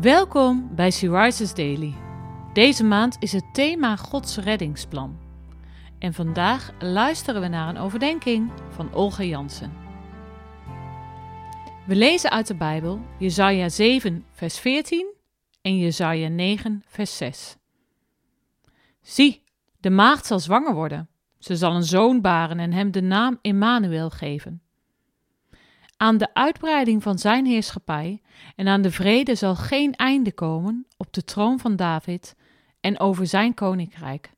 Welkom bij Rises Daily. Deze maand is het thema Gods reddingsplan. En vandaag luisteren we naar een overdenking van Olga Jansen. We lezen uit de Bijbel Jesaja 7 vers 14 en Jesaja 9 vers 6. Zie, de maagd zal zwanger worden. Ze zal een zoon baren en hem de naam Emmanuel geven. Aan de uitbreiding van zijn heerschappij en aan de vrede zal geen einde komen op de troon van David en over zijn koninkrijk,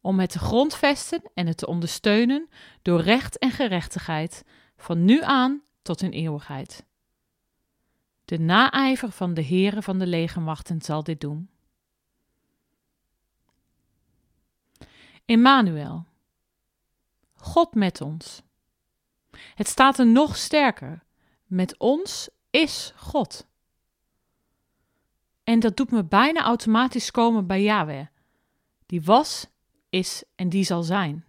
om het te grondvesten en het te ondersteunen door recht en gerechtigheid, van nu aan tot in eeuwigheid. De naijver van de heren van de legermachten zal dit doen. Emmanuel, God met ons. Het staat er nog sterker. Met ons is God. En dat doet me bijna automatisch komen bij Yahweh. Die was, is en die zal zijn.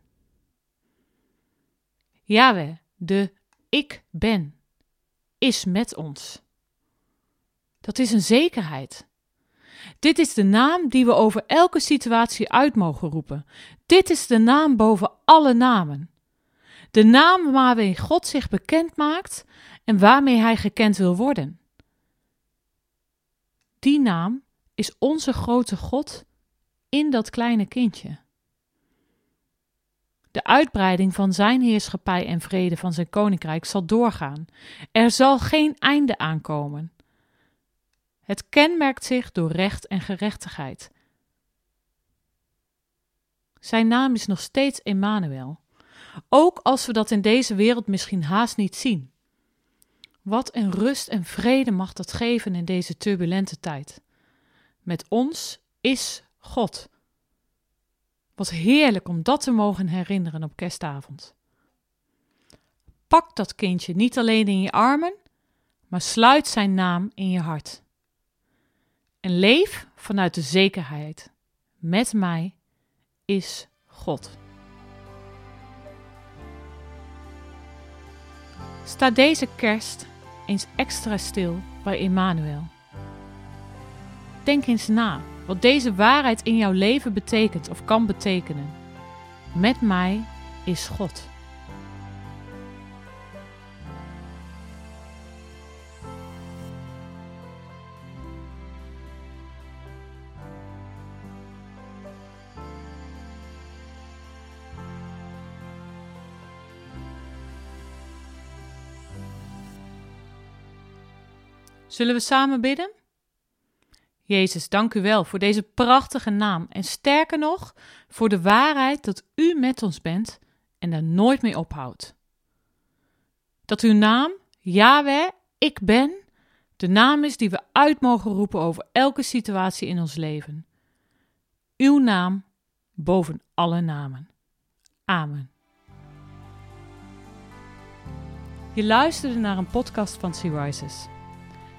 Yahweh, de ik ben, is met ons. Dat is een zekerheid. Dit is de naam die we over elke situatie uit mogen roepen. Dit is de naam boven alle namen. De naam waarmee God zich bekend maakt en waarmee Hij gekend wil worden. Die naam is onze grote God in dat kleine kindje. De uitbreiding van Zijn heerschappij en vrede van Zijn koninkrijk zal doorgaan. Er zal geen einde aankomen. Het kenmerkt zich door recht en gerechtigheid. Zijn naam is nog steeds Emmanuel, ook als we dat in deze wereld misschien haast niet zien. Wat een rust en vrede mag dat geven in deze turbulente tijd. Met ons is God. Wat heerlijk om dat te mogen herinneren op kerstavond. Pak dat kindje niet alleen in je armen, maar sluit zijn naam in je hart. En leef vanuit de zekerheid: met mij is God. Sta deze kerst eens extra stil bij Emmanuel. Denk eens na wat deze waarheid in jouw leven betekent of kan betekenen. Met mij is God. Zullen we samen bidden? Jezus, dank u wel voor deze prachtige naam en sterker nog, voor de waarheid dat u met ons bent en daar nooit mee ophoudt. Dat uw naam, Yahweh, ik ben, de naam is die we uit mogen roepen over elke situatie in ons leven. Uw naam boven alle namen. Amen. Je luisterde naar een podcast van Sea Rises.